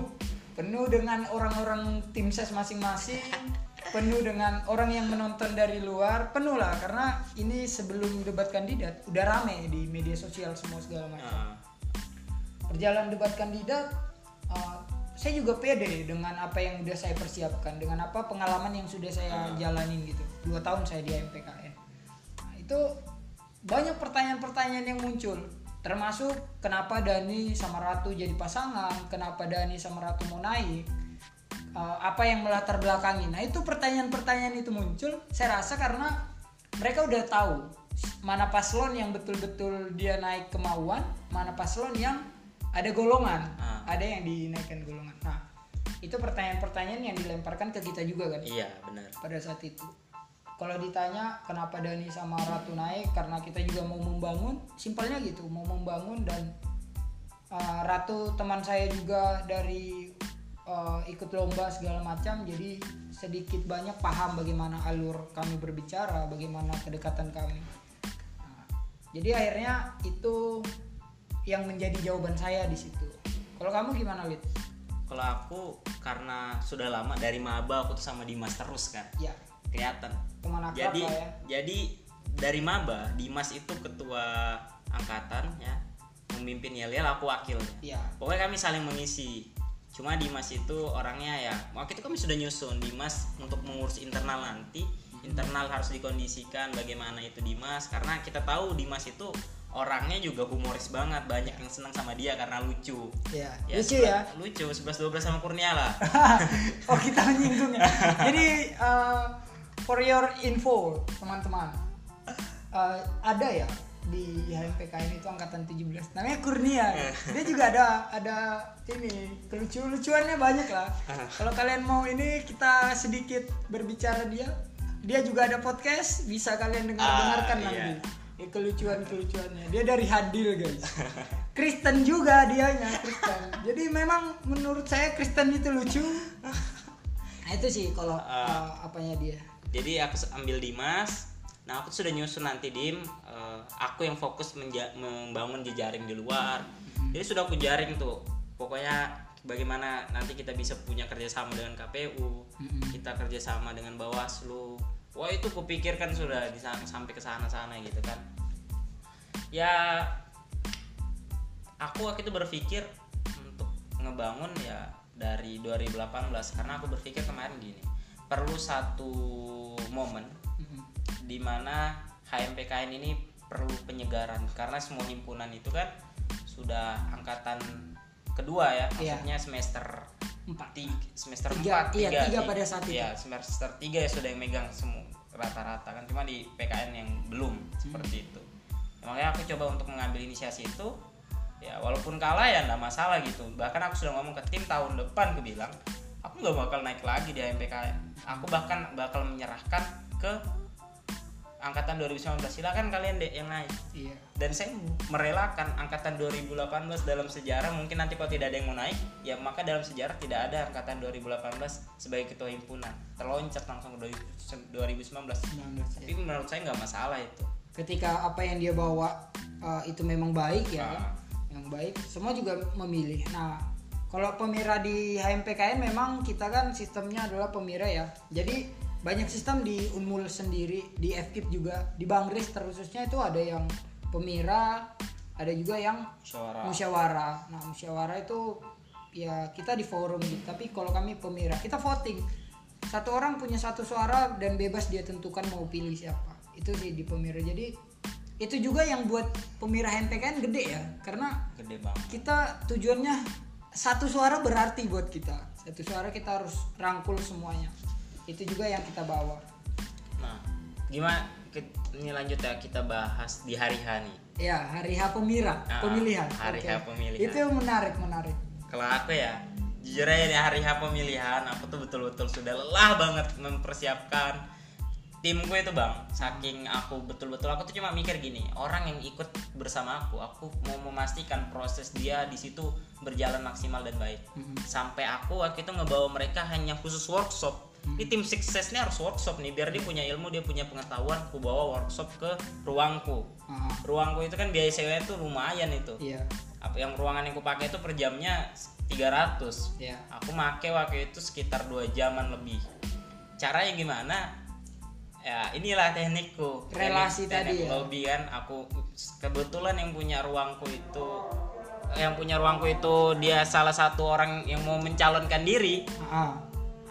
Penuh dengan orang-orang tim ses masing-masing penuh dengan orang yang menonton dari luar penuh lah. Karena ini sebelum debat kandidat udah rame di media sosial semua segala macam. Ah, perjalanan debat kandidat uh, saya juga pede dengan apa yang udah saya persiapkan dengan apa pengalaman yang sudah saya jalanin gitu. Dua tahun saya di MPKN nah, itu banyak pertanyaan-pertanyaan yang muncul. Termasuk kenapa Dani sama Ratu jadi pasangan? Kenapa Dani sama Ratu mau naik uh, apa yang melatar belakangi. Nah itu pertanyaan-pertanyaan itu muncul. Saya rasa karena mereka udah tahu mana paslon yang betul-betul dia naik kemauan mana paslon yang ada golongan Ah. ada yang dinaikkan golongan. Nah itu pertanyaan-pertanyaan yang dilemparkan ke kita juga kan? Iya benar. Pada saat itu. Kalau ditanya kenapa Dani sama Ratu naik? Karena kita juga mau membangun. Simpelnya gitu mau membangun dan uh, Ratu teman saya juga dari uh, ikut lomba segala macam jadi sedikit banyak paham bagaimana alur kami berbicara bagaimana kedekatan kami. Nah, jadi akhirnya itu yang menjadi jawaban saya di situ. Kalau kamu gimana Lid? kalau aku karena sudah lama dari maba aku tuh sama Dimas terus kan. Ya kelihatan. Teman akrab jadi ya. jadi dari maba Dimas itu ketua angkatan ya memimpin yel aku wakilnya. Ya pokoknya kami saling mengisi cuma Dimas itu orangnya ya waktu itu kami sudah nyusun Dimas untuk mengurus internal nanti. Internal harus dikondisikan bagaimana itu Dimas karena kita tahu Dimas itu orangnya juga humoris banget banyak yang senang sama dia karena lucu. Ya, Ya, lucu ya? Sebelas- lucu 11 12 sama Kurnia lah. (laughs) Oh kita menyinggung ya. (laughs) Jadi uh, for your info teman-teman uh, ada ya di HMPKN itu angkatan 17 namanya Kurnia. (laughs) Dia juga ada ada ini kelucu-lucuannya banyak lah. Kalau kalian mau ini kita sedikit berbicara dia. Dia juga ada podcast bisa kalian dengar dengarkan Ah, nanti. Iya. Ini kelucuan-kelucuannya. Dia dari Hadil guys. (laughs) Kristen juga dianya Kristen. Jadi memang menurut saya Kristen itu lucu. (laughs) Nah itu sih kalau uh, apanya dia. Jadi aku ambil Dimas nah aku sudah nyusun nanti dim. Eh, aku yang fokus menja- membangun jejaring di luar. Jadi sudah aku jaring tuh. Pokoknya bagaimana nanti kita bisa punya kerjasama dengan KPU kita kerjasama dengan Bawaslu. Wah itu kupikirkan sudah di sana- sampai ke sana sana gitu kan. Ya aku waktu itu berpikir untuk ngebangun ya dari 2018 karena aku berpikir kemarin gini perlu satu momen Di mana HMPKN ini perlu penyegaran karena semua himpunan itu kan sudah angkatan kedua ya Iya. maksudnya semester empat tiga, semester Tiga, 4 iya, tiga pada saat itu. Iya, semester 3 ya sudah yang megang semua rata-rata kan cuma di PKN yang belum Hmm. seperti itu. Ya, makanya aku coba untuk mengambil inisiasi itu ya walaupun kalah ya enggak masalah gitu. Bahkan aku sudah ngomong ke tim tahun depan aku bilang aku nggak bakal naik lagi di HMPKN. Aku bahkan bakal menyerahkan ke angkatan 2019 silakan kalian deh yang naik. Iya. Dan saya merelakan angkatan 2018 dalam sejarah. Mungkin nanti kalau tidak ada yang mau naik ya maka dalam sejarah tidak ada angkatan 2018 sebagai ketua himpunan. Terloncat langsung ke 2019 19 tapi menurut saya nggak masalah itu. Ketika apa yang dia bawa uh, itu memang baik ya. Ah. yang baik. Semua juga memilih. Nah kalau pemira di HMPKN memang kita kan sistemnya adalah pemira ya. Jadi banyak sistem di Unmul sendiri di FKIP juga. Di Bangris terkhususnya itu ada yang pemira ada juga yang musyawarah. Musyawarah. Nah musyawarah itu ya kita di forum gitu tapi kalau kami pemira kita voting. Satu orang punya satu suara dan bebas dia tentukan mau pilih siapa. Itu sih di pemira. Jadi itu juga yang buat pemira HMPKN gede ya karena gede banget. kita tujuannya satu suara berarti buat kita. Satu suara kita harus rangkul semuanya itu juga yang kita bawa. Nah gimana ini lanjut ya kita bahas di hari H nih. Ya hari H pemira Ah, pemilihan. hari Oke. H pemilihan. itu menarik menarik. Kalau aku ya jujur aja nih hari H pemilihan aku tuh betul-betul sudah lelah banget mempersiapkan timku itu bang. Saking aku betul-betul aku tuh cuma mikir gini orang yang ikut bersama aku aku mau memastikan proses dia di situ berjalan maksimal dan baik. Sampai aku waktu itu ngebawa mereka hanya khusus workshop ini tim suksesnya harus workshop nih biar dia punya ilmu dia punya pengetahuan aku bawa workshop ke ruangku. Ah, ruangku itu kan biaya sewanya tuh lumayan itu. Iya. Apa yang ruangan yang aku pakai itu per jamnya 300 iya. Aku make waktu itu sekitar dua jaman lebih. Caranya gimana? Ya inilah teknikku. Relasi Teknik- tadi teknik ya? lobby kan. Aku kebetulan yang punya ruangku itu yang punya ruangku itu dia salah satu orang yang mau mencalonkan diri. Ah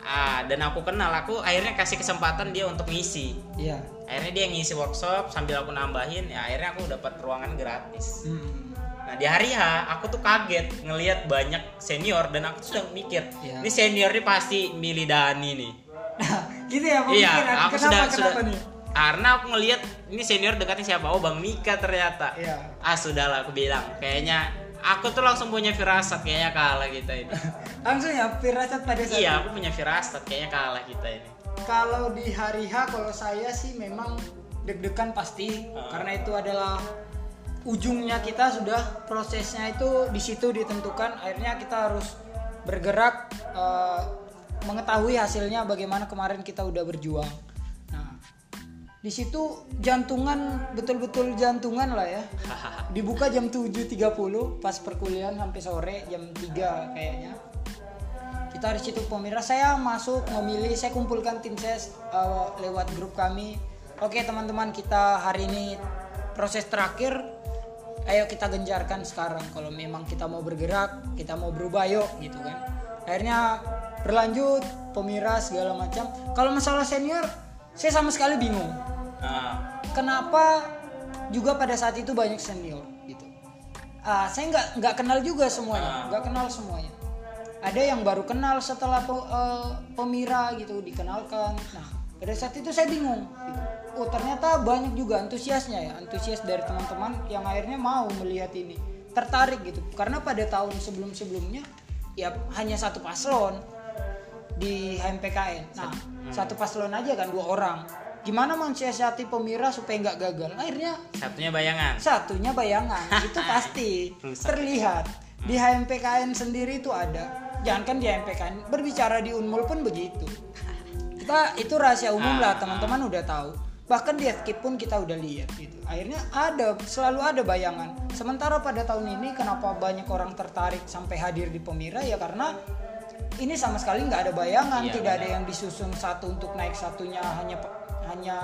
ah dan aku kenal aku akhirnya kasih kesempatan dia untuk ngisi iya akhirnya dia ngisi workshop sambil aku nambahin ya akhirnya aku dapat ruangan gratis Hmm. Nah di hari H aku tuh kaget ngelihat banyak senior dan aku tuh sudah mikir Iya. ini senior ini pasti milih Dani nih. Nah, gitu ya iya, pemikiran. aku kenapa sudah kenapa sudah nih karena aku ngelihat ini senior dekatnya siapa? Oh Bang Mika ternyata. iya Ah sudahlah aku bilang kayaknya aku tuh langsung punya firasat kayaknya kalah kita ini. (laughs) langsung ya firasat pada saat iya aku punya firasat kayaknya kalah kita ini. kalau di hari H kalau saya sih memang deg-degan pasti Ah. karena itu adalah ujungnya kita sudah prosesnya itu di situ ditentukan akhirnya kita harus bergerak eh, mengetahui hasilnya bagaimana kemarin kita udah berjuang di situ jantungan betul-betul jantungan lah ya. (laughs) Dibuka jam 7.30 pas perkuliahan sampai sore jam 3 kayaknya. Kita di situ pemirsa saya masuk memilih saya kumpulkan tim ses uh, lewat grup kami. Oke teman-teman kita hari ini proses terakhir. Ayo kita genjarkan sekarang. Kalau memang kita mau bergerak kita mau berubah yuk gitu kan. Akhirnya berlanjut pemirsa segala macam. Kalau masalah senior saya sama sekali bingung. Nah, kenapa juga pada saat itu banyak senior gitu. Ah, saya nggak nggak kenal juga semuanya nggak kenal semuanya. Ada yang baru kenal setelah pe- eh, pemira gitu dikenalkan. Nah pada saat itu saya bingung gitu. oh ternyata banyak juga antusiasnya ya antusias dari teman-teman yang akhirnya mau melihat ini. Tertarik gitu. Karena pada tahun sebelum-sebelumnya ya hanya satu paslon di HMPKN. Nah, satu paslon aja kan dua orang. Gimana mensiasati pemira supaya nggak gagal? Akhirnya satunya bayangan. satunya bayangan (laughs) itu pasti terlihat di HMPKN sendiri itu ada. Jangankan di HMPKN, berbicara di Unmul pun begitu. (laughs) Kita itu rahasia umum lah, teman-teman udah tahu. Bahkan di FKIP pun kita udah lihat gitu. Akhirnya ada, selalu ada bayangan. Sementara pada tahun ini kenapa banyak orang tertarik sampai hadir di Pemira ya karena ini sama sekali nggak ada bayangan, Iya, tidak ada yang disusun satu untuk naik satunya hanya hanya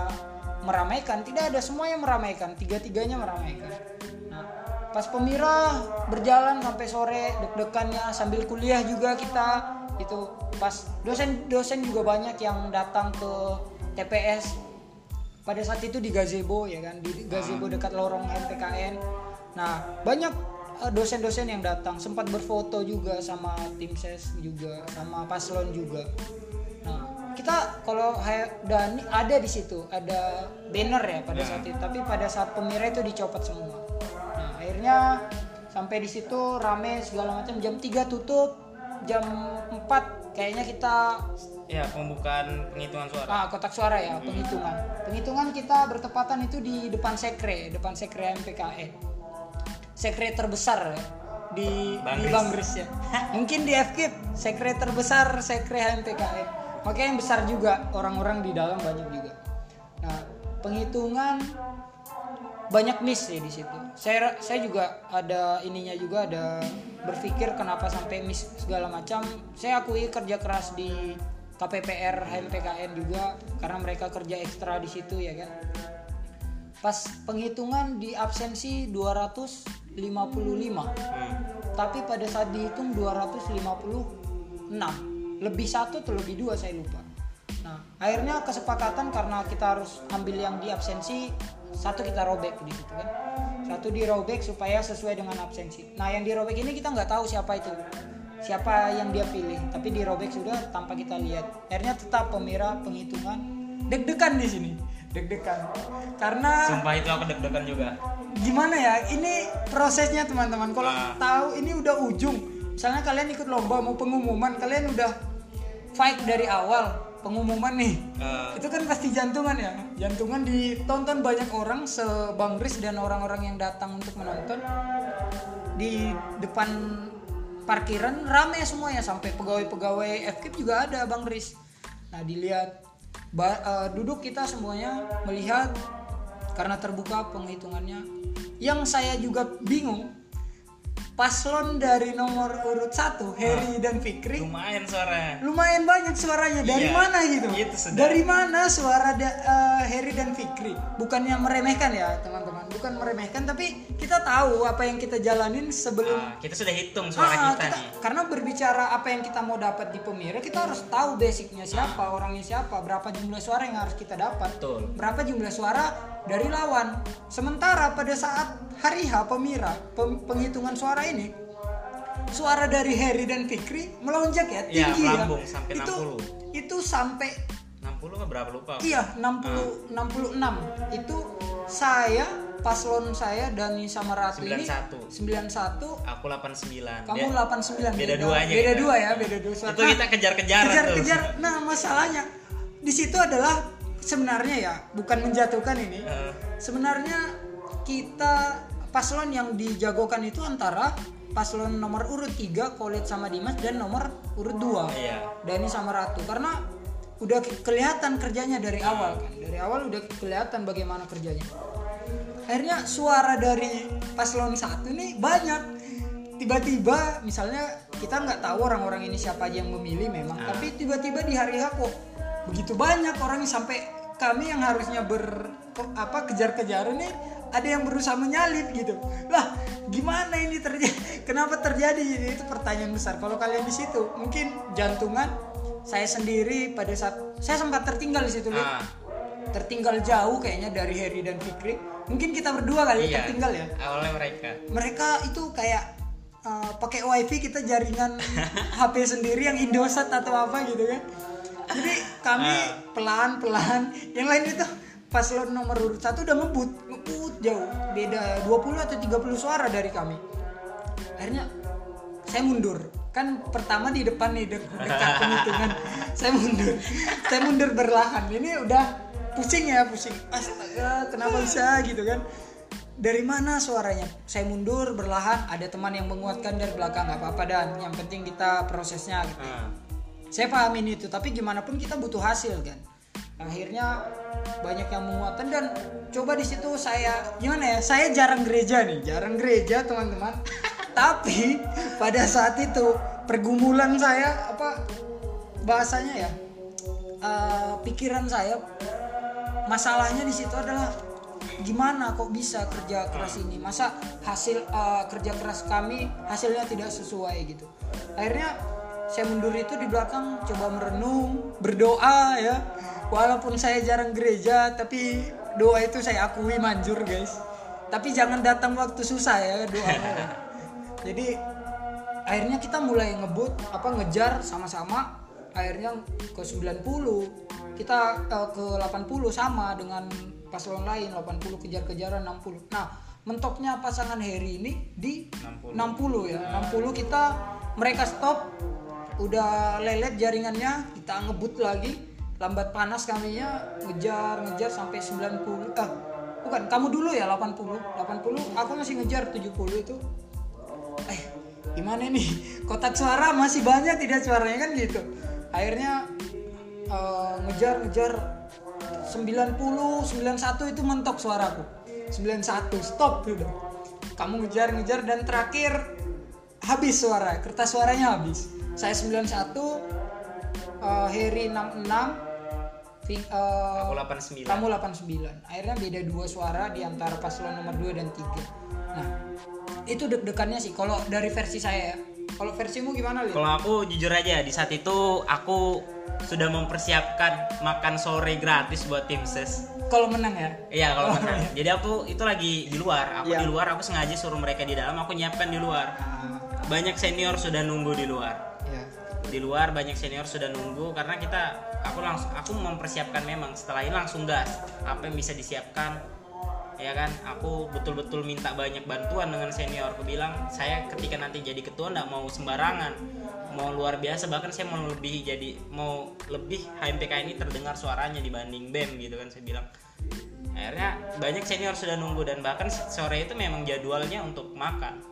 meramaikan, tidak ada semua yang meramaikan, tiga-tiganya meramaikan. Nah, pas Pemira berjalan sampai sore deg-degannya sambil kuliah juga kita itu pas dosen-dosen juga banyak yang datang ke TPS pada saat itu di gazebo ya kan di gazebo dekat lorong MPKN nah banyak dosen-dosen yang datang. Sempat berfoto juga sama tim ses juga sama paslon juga. Nah kita kalau dan ada di situ ada banner ya pada saat itu. Tapi pada saat pemira itu dicopot semua. Nah akhirnya sampai di situ rame segala macam. Jam 3 tutup jam 4 kayaknya kita Ya, pembukaan penghitungan suara. Ah, kotak suara ya, penghitungan. Penghitungan kita bertepatan itu di depan sekre, depan sekre MPKN. Sekre terbesar ya, di di Bangris. Bangris ya. Mungkin di FKIP sekre terbesar sekre MPKN. Makanya yang besar juga orang-orang di dalam banyak juga. Nah, penghitungan banyak miss sih di situ. Saya saya juga ada ininya juga ada berpikir kenapa sampai miss segala macam. Saya akui kerja keras di KPPR HMPKN juga karena mereka kerja ekstra di situ ya kan. Pas penghitungan di absensi 255. Hmm. Tapi pada saat dihitung 256. Lebih satu atau lebih dua saya lupa. Nah, akhirnya kesepakatan karena kita harus ambil yang di absensi, satu kita robek di situ kan. Satu dirobek supaya sesuai dengan absensi. Nah, yang dirobek ini kita nggak tahu siapa itu. Siapa yang dia pilih, tapi dirobek sudah tanpa kita lihat. Akhirnya tetap pemira penghitungan deg-degan di sini. Deg-degan. Karena sumpah itu aku deg-degan juga. Gimana ya ini prosesnya teman-teman. Kalau Ah. tahu ini udah ujung. Misalnya kalian ikut lomba mau pengumuman kalian udah fight dari awal pengumuman nih. Eh, itu kan pasti jantungan ya. Jantungan ditonton banyak orang sebangris dan orang-orang yang datang untuk menonton. Di depan parkiran rame semuanya. Sampai pegawai-pegawai FKIP juga ada bang Riz nah dilihat ba- eh, duduk kita semuanya melihat karena terbuka penghitungannya. Yang saya juga bingung paslon dari nomor urut satu Heri dan Fikri. Lumayan suara. Lumayan banyak suaranya. Dari Iya, mana gitu? itu sudah. dari mana suara da- eh, Heri dan Fikri? Bukannya meremehkan ya teman-teman. Bukan meremehkan tapi kita tahu apa yang kita jalanin sebelum Ah, kita sudah hitung suara Ah, kita, kita- nih. karena berbicara apa yang kita mau dapat di pemira kita harus tahu basicnya siapa orangnya siapa berapa jumlah suara yang harus kita dapat betul. berapa jumlah suara dari lawan. Sementara pada saat hari H pemira pem- penghitungan suara ini suara dari Harry dan Fikri melonjak ya Iya, tinggi ya. melambung sampai itu 60. itu sampai 60 apa berapa lupa? Iya 60 66 itu saya paslon saya Dani sama Ratu ini 91. 91 aku 89 kamu Dia- 89 beda dua aja beda dua ya beda dua suara. itu kita kejar-kejaran tuh. kejar-kejar nah masalahnya di situ adalah sebenarnya ya bukan menjatuhkan ini. Eh, sebenarnya kita paslon yang dijagokan itu antara paslon nomor urut 3 Kolit sama Dimas dan nomor urut 2 iya. Dani sama Ratu. Karena udah ke- kelihatan kerjanya dari awal kan. Dari awal udah kelihatan bagaimana kerjanya. Akhirnya suara dari paslon satu nih banyak. Tiba-tiba misalnya kita nggak tahu orang-orang ini siapa aja yang memilih memang. Ah. tapi tiba-tiba di hari kok begitu banyak orang yang sampai kami yang harusnya ber apa kejar-kejaran nih ada yang berusaha menyalip gitu. Lah gimana ini terjadi (laughs) kenapa terjadi? Ini itu pertanyaan besar. Kalau kalian di situ mungkin jantungan saya sendiri pada saat saya sempat tertinggal di situ. Ah, tertinggal jauh kayaknya dari Harry dan Fikri mungkin kita berdua kali iya tertinggal ya? awalnya mereka. Mereka itu kayak uh, pakai wifi kita jaringan (laughs) HP sendiri yang Indosat atau apa gitu kan jadi kami pelan-pelan. Yang lain itu paslon nomor urut satu udah ngebut ngebut jauh. Beda 20 atau 30 suara dari kami. Akhirnya saya mundur. Kan pertama di depan nih dek- dekat (laughs) penghitungan. Saya mundur. Saya mundur berlahan. Ini udah pusing ya pusing. Astaga kenapa bisa gitu kan? Dari mana suaranya? Saya mundur berlahan. Ada teman yang menguatkan dari belakang. Nggak apa-apa dan. Yang penting kita prosesnya gitu. Ah, saya pahamin itu tapi gimana pun kita butuh hasil kan. Akhirnya banyak yang menguatkan dan coba di situ saya gimana ya saya jarang gereja nih jarang gereja teman-teman. (laughs) Tapi pada saat itu pergumulan saya apa bahasanya ya eh, pikiran saya masalahnya di situ adalah gimana kok bisa kerja keras ini? Masa hasil eh, kerja keras kami hasilnya tidak sesuai gitu. Akhirnya saya mundur itu di belakang coba merenung berdoa ya. Walaupun saya jarang gereja tapi doa itu saya akui manjur guys. Tapi jangan datang waktu susah ya doa. (laughs) Jadi akhirnya kita mulai ngebut apa ngejar sama-sama. Akhirnya ke 90 kita eh, ke 80 sama dengan paslon lain 80 kejar-kejaran 60 nah mentoknya pasangan Harry ini di 60. 60 ya. 60 kita mereka stop udah lelet jaringannya kita ngebut lagi. Lambat panas kaminya ngejar ngejar sampai 90 ah bukan kamu dulu ya 80 80 aku masih ngejar 70 itu. Eh gimana nih (laughs) kotak suara masih banyak tidak suaranya kan gitu. Akhirnya eh, ngejar ngejar. 90 91 itu mentok suaraku. 91 stop udah kamu ngejar ngejar dan terakhir habis suara. Kertas suaranya habis saya 91 eh, Harry 66 Fi- eh, aku 89 kamu 89 akhirnya beda dua suara di antara paslon nomor 2 dan 3 nah itu deg-degannya sih kalau dari versi saya ya kalau versimu gimana Lil? Kalau aku jujur aja di saat itu aku sudah mempersiapkan makan sore gratis buat tim ses. kalau menang ya Iya kalau menang. Jadi aku itu lagi di luar. Aku Iya. di luar. Aku sengaja suruh mereka di dalam. Aku nyiapkan di luar. Ah, Banyak senior sudah nunggu di luar. Ya di luar banyak senior sudah nunggu karena kita aku langsung aku mempersiapkan memang. Setelah ini langsung gas apa yang bisa disiapkan ya kan? Aku betul-betul minta banyak bantuan dengan senior. Aku bilang saya ketika nanti jadi ketua nggak mau sembarangan mau luar biasa. Bahkan saya mau lebih jadi mau lebih HMPK ini terdengar suaranya dibanding BEM gitu kan saya bilang. Akhirnya banyak senior sudah nunggu dan bahkan sore itu memang jadwalnya untuk makan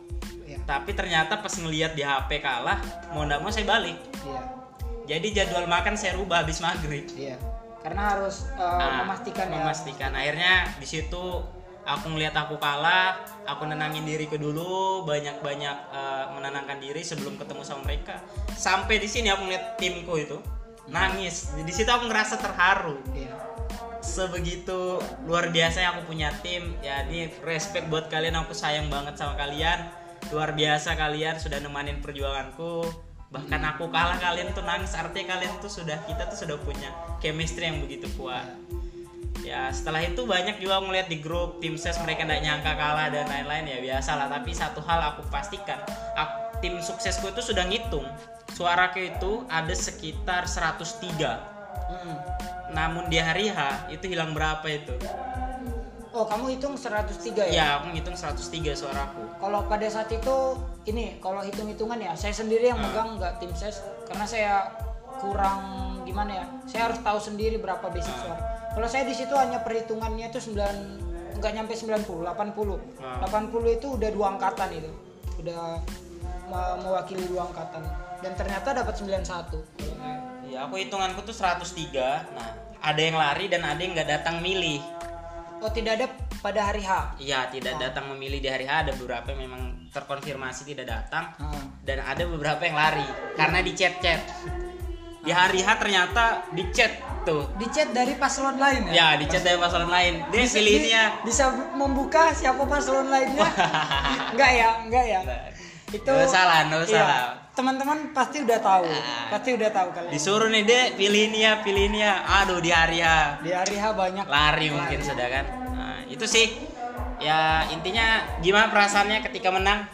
tapi ternyata pas ngelihat di HP kalah mau nggak mau saya balik. Iya. Jadi jadwal makan saya rubah habis maghrib. Iya. Karena harus uh, Nah, memastikan ya. memastikan. Akhirnya di situ aku ngelihat aku kalah aku nenangin diriku dulu banyak banyak menenangkan diri sebelum ketemu sama mereka. Sampai di sini aku ngeliat timku itu nangis. Di situ aku ngerasa terharu. Iya. Sebegitu luar biasa yang aku punya tim. Ya ini respect buat kalian aku sayang banget sama kalian luar biasa kalian sudah nemanin perjuanganku. Bahkan aku kalah kalian tuh nangis. Artinya kalian tuh sudah kita tuh sudah punya chemistry yang begitu kuat. Ya setelah itu banyak juga ngeliat di grup tim ses mereka tidak nyangka kalah dan lain-lain. Ya biasa lah tapi satu hal aku pastikan aku- tim suksesku itu sudah ngitung. Suaraku itu ada sekitar 103 Mm. namun di hari H itu hilang berapa itu? Oh kamu hitung 103 ya Ya, aku ngitung 103 suaraku. kalau pada saat itu ini kalau hitung hitungan ya saya sendiri yang Ah. megang nggak tim ses karena saya kurang gimana ya saya harus tahu sendiri berapa basic Ah. suara kalau saya di situ hanya perhitungannya itu 9 nggak nyampe 90 80 Ah. 80 itu udah dua angkatan itu udah me- mewakili dua angkatan dan ternyata dapat 91 Ya, aku hitunganku tuh 103. Nah, ada yang lari dan ada yang nggak datang milih. Oh tidak ada pada hari H Iya, tidak datang memilih di hari H. Ada beberapa yang memang terkonfirmasi tidak datang Ah. dan ada beberapa yang lari karena di chat-chat. Di hari H ternyata di chat tuh. di chat dari paslon lain ya Ya, di chat dari paslon lain. Dia Bisa- pilihnya bi- bisa membuka siapa paslon lainnya (laughs) enggak ya enggak ya itu Nggak salah, nggak iya, salah. teman-teman pasti udah tahu. Ah. pasti udah tahu kalian. Disuruh nih, Dek, pilih ini ya, pilih ini ya. Aduh, di hari H. di hari H banyak. Lari mungkin sudah kan. Nah, itu sih. Ya intinya gimana perasaannya ketika menang?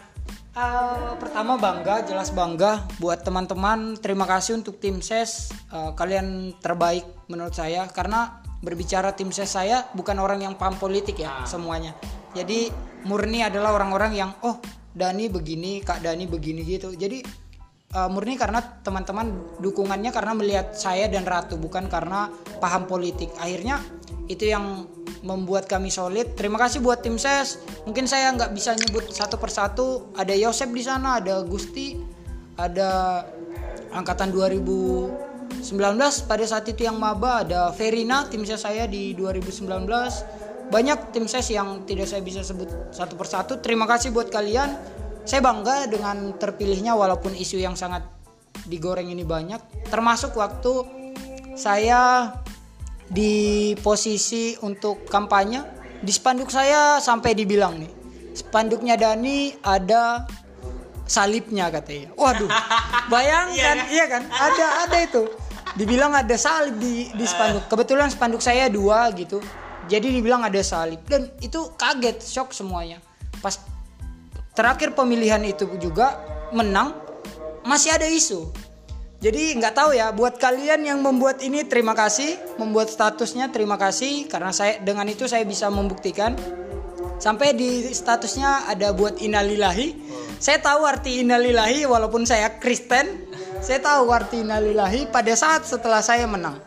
Eh, pertama bangga jelas bangga. Buat teman-teman terima kasih untuk tim ses. Eh, kalian terbaik menurut saya. Karena berbicara tim ses saya bukan orang yang paham politik ya semuanya. Jadi murni adalah orang-orang yang oh Dani begini Kak Dani begini gitu jadi eh, murni karena teman-teman dukungannya karena melihat saya dan Ratu bukan karena paham politik akhirnya itu yang membuat kami solid. Terima kasih buat tim ses. Mungkin saya nggak bisa nyebut satu persatu. Ada Yosep di sana, ada Gusti, ada angkatan 2019 pada saat itu yang maba, ada Verina tim saya di 2019. Banyak tim ses yang tidak saya bisa sebut satu persatu. Terima kasih buat kalian. Saya bangga dengan terpilihnya walaupun isu yang sangat digoreng ini banyak. Termasuk waktu saya di posisi untuk kampanye di spanduk saya sampai dibilang nih spanduknya Dani ada salibnya katanya. Waduh (laughs) bayangkan iya kan? ada ada itu. Dibilang ada salib di di spanduk. Kebetulan spanduk saya dua gitu jadi dibilang ada salib. Dan itu kaget shock semuanya. Pas terakhir pemilihan itu juga menang masih ada isu. Jadi nggak tahu ya buat kalian yang membuat ini terima kasih, membuat statusnya terima kasih. Karena saya dengan itu saya bisa membuktikan. Sampai di statusnya ada buat innalillahi. Saya tahu arti innalillahi walaupun saya Kristen, saya tahu arti innalillahi pada saat setelah saya menang.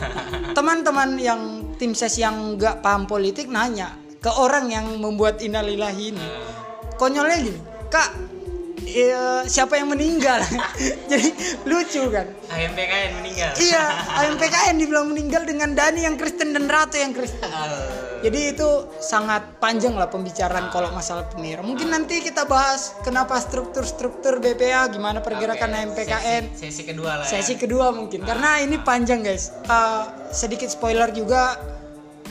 (laughs) Teman-teman yang tim ses yang nggak paham politik nanya ke orang yang membuat innalillahi ini. Konyolnya gini, Kak, eh, siapa yang meninggal? (laughs) Jadi lucu kan? AMPKN meninggal Iya, AMPKN dibilang meninggal dengan Dani yang Kristen dan Ratu yang Kristen. Jadi itu sangat panjang lah pembicaraan kalau masalah pemir. Mungkin nanti kita bahas kenapa struktur-struktur BPA, gimana pergerakan AMPKN. sesi, sesi kedua lah ya. Sesi kedua mungkin karena ini panjang guys. Eh, sedikit spoiler juga,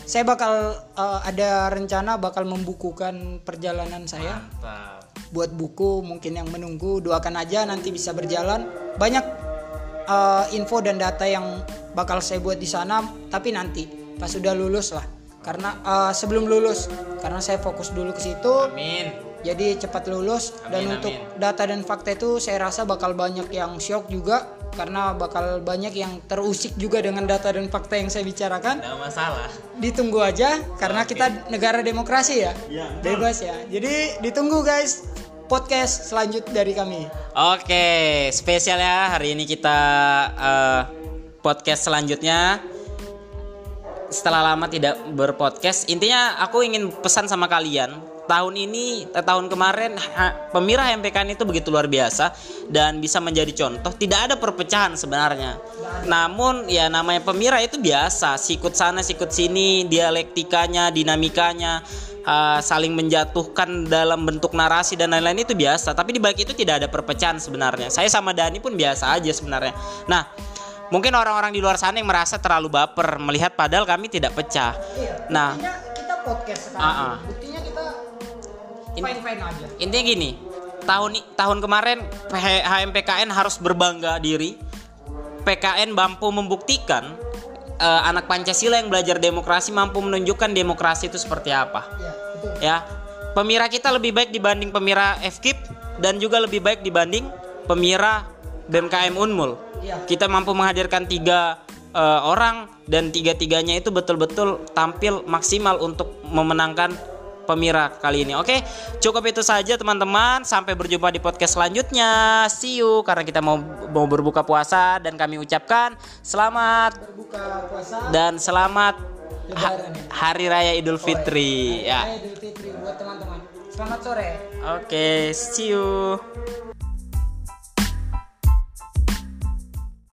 saya bakal eh, ada rencana bakal membukukan perjalanan saya mantap buat buku mungkin yang menunggu doakan aja nanti bisa berjalan banyak eh, info dan data yang bakal saya buat di sana tapi nanti pas sudah lulus lah karena eh, sebelum lulus karena saya fokus dulu ke situ amin jadi cepat lulus dan Amin, untuk amin. data dan fakta itu saya rasa bakal banyak yang shock juga karena bakal banyak yang terusik juga dengan data dan fakta yang saya bicarakan Nggak masalah. ditunggu aja karena Oke. kita negara demokrasi ya betul. bebas ya jadi ditunggu guys podcast selanjut dari kami Oke, spesial ya hari ini kita eh, podcast selanjutnya. Setelah lama tidak berpodcast, intinya aku ingin pesan sama kalian. Tahun ini, eh, tahun kemarin, pemirah MPKN itu begitu luar biasa dan bisa menjadi contoh. Tidak ada perpecahan sebenarnya. Namun ya namanya pemirah itu biasa, sikut sana, sikut sini, dialektikanya, dinamikanya, uh, saling menjatuhkan dalam bentuk narasi dan lain-lain itu biasa. Tapi di balik itu tidak ada perpecahan sebenarnya. Saya sama Dani pun biasa aja sebenarnya. Nah, mungkin orang-orang di luar sana yang merasa terlalu baper melihat padahal kami tidak pecah. iya Nah. kita podcast sekarang Ah, ah. buktinya kita In- fine fine aja Intinya gini, tahun tahun kemarin HMPKN harus berbangga diri. PKN mampu membuktikan eh, anak Pancasila yang belajar demokrasi mampu menunjukkan demokrasi itu seperti apa. ya betul Ya, pemira kita lebih baik dibanding pemira FKIP dan juga lebih baik dibanding pemira BMKM Unmul. Iya. Kita mampu menghadirkan tiga eh, orang dan tiga-tiganya itu betul-betul tampil maksimal untuk memenangkan pemira kali ini. Oke, cukup itu saja teman-teman. Sampai berjumpa di podcast selanjutnya. See you karena kita mau mau berbuka puasa dan kami ucapkan selamat berbuka puasa dan selamat ha- ya? Hari Raya Idul Fitri ya. Idul Fitri buat teman-teman selamat sore Oke, see you.